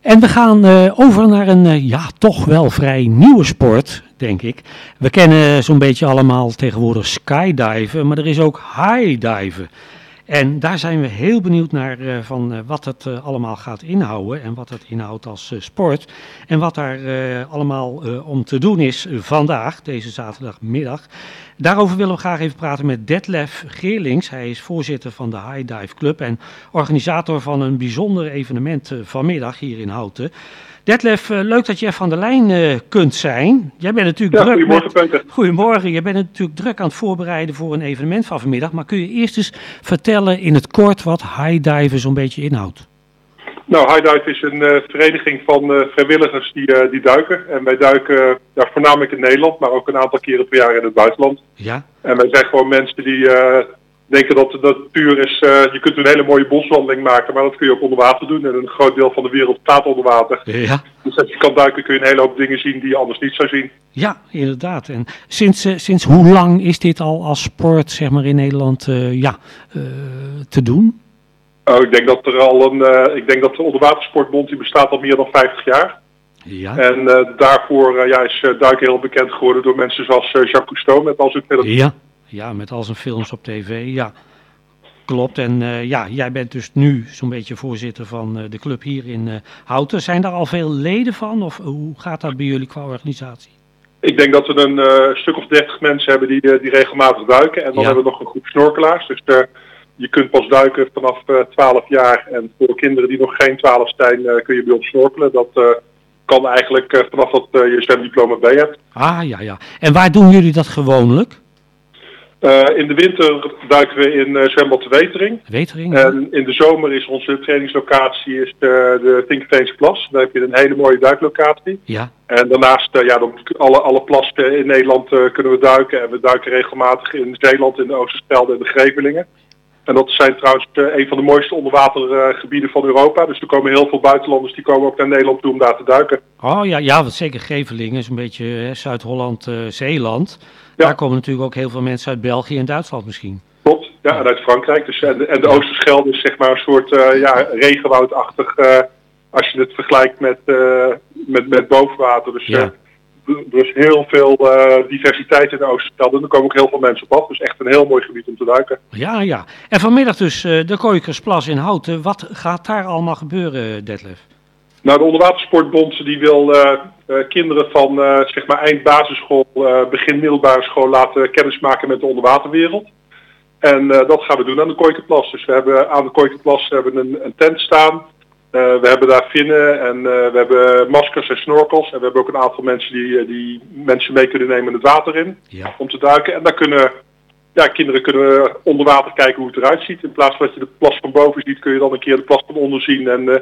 En we gaan uh, over naar een uh, ja, toch wel vrij nieuwe sport, denk ik. We kennen zo'n beetje allemaal tegenwoordig skydiven, maar er is ook highdiven. En daar zijn we heel benieuwd naar uh, van uh, wat het uh, allemaal gaat inhouden en wat het inhoudt als sport. En wat daar allemaal om te doen is vandaag, deze zaterdagmiddag. Daarover willen we graag even praten met Detlef Geerlings. Hij is voorzitter van de High Dive Club en organisator van een bijzonder evenement vanmiddag hier in Houten. Detlef, leuk dat je even aan de lijn uh, kunt zijn. Jij bent natuurlijk ja, druk. Goedemorgen, met... Goedemorgen. Je bent natuurlijk druk aan het voorbereiden voor een evenement van vanmiddag. Maar kun je eerst eens vertellen in het kort wat highdiven zo'n beetje inhoudt? Nou, Highdive is een uh, vereniging van uh, vrijwilligers die, uh, die duiken. En wij duiken ja, voornamelijk in Nederland, maar ook een aantal keren per jaar in het buitenland. Ja. En wij zijn gewoon mensen die denken dat de natuur is. je kunt een hele mooie boswandeling maken, maar dat kun je ook onder water doen. En een groot deel van de wereld staat onder water. Ja. Dus als je kan duiken kun je een hele hoop dingen zien die je anders niet zou zien. Ja, inderdaad. En sinds, sinds hoe lang is dit al als sport zeg maar, in Nederland ja, te doen? Oh, ik denk dat er al een, ik denk dat de onderwatersportbond die bestaat al meer dan 50 jaar. Ja. En daarvoor ja, is duiken heel bekend geworden door mensen zoals Jacques Cousteau met al zijn films. Ja. Ja, met al zijn films op tv, ja. Klopt, en ja, jij bent dus nu zo'n beetje voorzitter van de club hier in Houten. Zijn daar al veel leden van of hoe gaat dat bij jullie qua organisatie? Ik denk dat we een stuk of dertig mensen hebben die, die regelmatig duiken. En dan Ja. hebben we nog een groep snorkelaars. Dus je kunt pas duiken vanaf uh, 12 jaar. En voor kinderen die nog geen 12 zijn, kun je bij ons snorkelen. Dat kan eigenlijk vanaf dat je zwemdiploma bij hebt. Ah, ja, ja. En waar doen jullie dat gewoonlijk? Uh, in de winter duiken we in uh, zwembad de Wetering. Wetering? En in de zomer is onze trainingslocatie is de, de Tinkerveense Plas. Daar heb je een hele mooie duiklocatie. Ja. En daarnaast, uh, ja, dan alle, alle plassen in Nederland kunnen we duiken. En we duiken regelmatig in Zeeland, in de Oosterschelde en de Grevelingen. En dat zijn trouwens uh, een van de mooiste onderwatergebieden uh, van Europa. Dus er komen heel veel buitenlanders die komen ook naar Nederland toe om daar te duiken. Oh ja, ja want zeker Gevelingen is een beetje Zuid-Holland, uh, Zeeland. Ja. Daar komen natuurlijk ook heel veel mensen uit België en Duitsland misschien. Klopt, ja, en uit Frankrijk. Dus, en, en de. Oosterschelde is zeg maar een soort ja, regenwoudachtig, als je het vergelijkt met, met, met bovenwater. Dus ja. Er is heel veel uh, diversiteit in de. En er komen ook heel veel mensen op af. Dus echt een heel mooi gebied om te duiken. Ja, ja. En vanmiddag dus uh, de Kooikersplas in Houten. Wat gaat daar allemaal gebeuren, Detlef? Nou, de Onderwatersportbond die wil uh, kinderen van zeg maar eind basisschool, begin middelbare school laten kennismaken met de onderwaterwereld. En dat gaan we doen aan de Kooikerplas. Dus we hebben aan de Kooikerplas hebben een, een tent staan. Uh, we hebben daar vinnen en uh, we hebben maskers en snorkels. En we hebben ook een aantal mensen die, die mensen mee kunnen nemen het water in ja. om te duiken. En daar kunnen ja, kinderen kunnen onder water kijken hoe het eruit ziet. In plaats van dat je de plas van boven ziet, kun je dan een keer de plas van onder zien. En uh,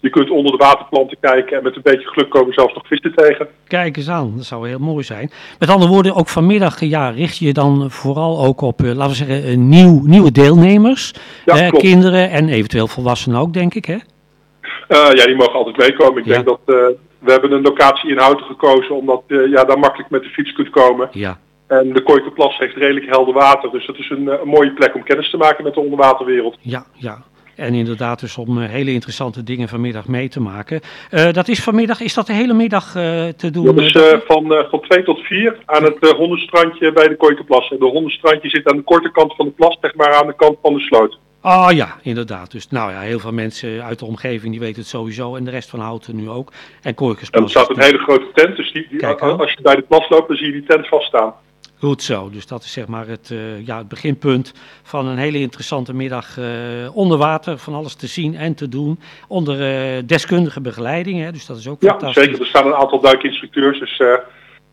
je kunt onder de waterplanten kijken en met een beetje geluk komen zelfs nog vissen tegen. Kijk eens aan, dat zou heel mooi zijn. Met andere woorden, ook vanmiddag ja, richt je dan vooral ook op, laten we zeggen, nieuw, nieuwe deelnemers. Ja, kinderen en eventueel volwassenen ook, denk ik, hè? Uh, ja, die mogen altijd meekomen. Ik ja. denk dat uh, we hebben een locatie in Houten gekozen omdat uh, ja, daar makkelijk met de fiets kunt komen. Ja. En de Kooikerplas heeft redelijk helder water, dus dat is een, een, mooie plek om kennis te maken met de onderwaterwereld. Ja, ja. En inderdaad dus om hele interessante dingen vanmiddag mee te maken. Uh, dat is vanmiddag, is dat de hele middag uh, te doen? Dat is uh, van, van 2 tot 4 aan het hondenstrandje bij de Kooikerplas. En de hondenstrandje zit aan de korte kant van de plas, zeg maar aan de kant van de sloot. Ah oh, ja, inderdaad. Dus nou ja, heel veel mensen uit de omgeving die weten het sowieso. En de rest van Houten nu ook. En Kooikersplas. En er staat een hele grote tent. Dus die, die, Kijk, als je bij de plas loopt, dan zie je die tent vaststaan. Goed zo. Dus dat is zeg maar het, uh, ja, het beginpunt van een hele interessante middag uh, onder water. Van alles te zien en te doen. Onder uh, deskundige begeleiding. Hè, dus dat is ook ja, fantastisch. zeker. Er staan een aantal duikinstructeurs. Dus,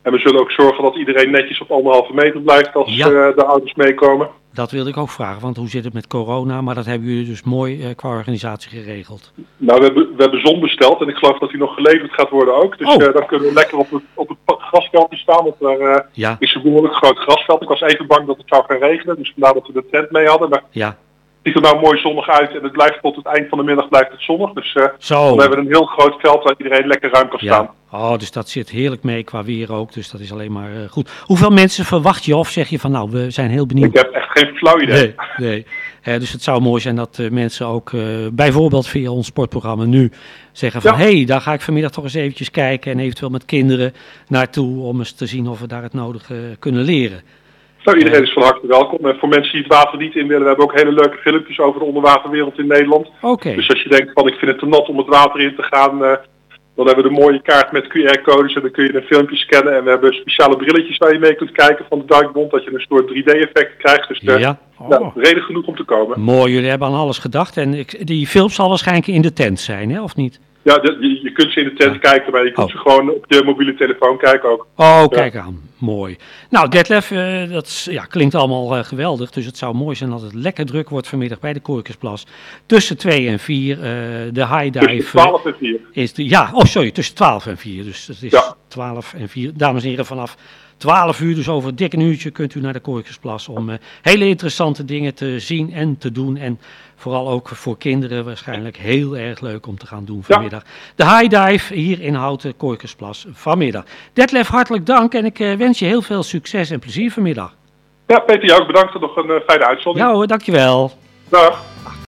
en we zullen ook zorgen dat iedereen netjes op anderhalve meter blijft als Ja. de ouders meekomen. Dat wilde ik ook vragen, want hoe zit het met corona? Maar dat hebben jullie dus mooi uh, qua organisatie geregeld. Nou, we hebben, we hebben zon besteld en ik geloof dat die nog geleverd gaat worden ook. Dus Oh. uh, dan kunnen we lekker op het, op het grasveldje staan, want daar Ja, is een behoorlijk groot grasveld. Ik was even bang dat het zou gaan regenen, dus vandaar dat we de tent mee hadden. Maar ja. Ziet er nou mooi zonnig uit en het blijft tot het eind van de middag blijft het zonnig. Dus uh, Zo. we hebben een heel groot veld waar iedereen lekker ruim kan staan. Ja, Oh, dus dat zit heerlijk mee qua weer ook. Dus dat is alleen maar eh, goed. Hoeveel mensen verwacht je of zeg je van nou, we zijn heel benieuwd? Ik heb echt geen flauw idee. Nee, nee. dus het zou mooi zijn dat uh, mensen ook bijvoorbeeld via ons sportprogramma nu zeggen van... hé, hey, daar ga ik vanmiddag toch eens eventjes kijken en eventueel met kinderen naartoe... om eens te zien of we daar het nodige kunnen leren. Nou, iedereen is van harte welkom. En voor mensen die het water niet in willen, we hebben ook hele leuke filmpjes over de onderwaterwereld in Nederland. Oké. Okay. Dus als je denkt van ik vind het te nat om het water in te gaan, uh, dan hebben we de mooie kaart met QR-codes en dan kun je een filmpje scannen. En we hebben speciale brilletjes waar je mee kunt kijken van de Duikbond, dat je een soort 3D-effect krijgt. Dus uh, ja. Oh. ja, reden genoeg om te komen. Mooi, jullie hebben aan alles gedacht. En ik, die film zal waarschijnlijk in de tent zijn, hè? of niet? Ja, de, je, kunt ze in de tent ja. kijken, maar je kunt oh. ze gewoon op je mobiele telefoon kijken ook. Oh, kijk aan. Mooi. Nou, Detlef, uh, dat ja, klinkt allemaal uh, geweldig. Dus het zou mooi zijn als het lekker druk wordt vanmiddag bij de Korkersplas. Tussen 2 en 4. Uh, de high dive. Tussen 12 en 4. Is de, ja, oh sorry, tussen 12 en 4. Dus het is ja. 12 en 4. Dames en heren, vanaf 12 uur, dus over een dik een uurtje, kunt u naar de Korkersplas om uh, hele interessante dingen te zien en te doen. En vooral ook voor kinderen waarschijnlijk heel erg leuk om te gaan doen vanmiddag. Ja. De high dive hier in Houten Korkersplas vanmiddag. Detlef, hartelijk dank en ik uh, wens je heel veel succes en plezier vanmiddag. Ja, Peter, jou ook bedankt. Nog een uh, fijne uitzending. Ja hoor, dankjewel. Dag.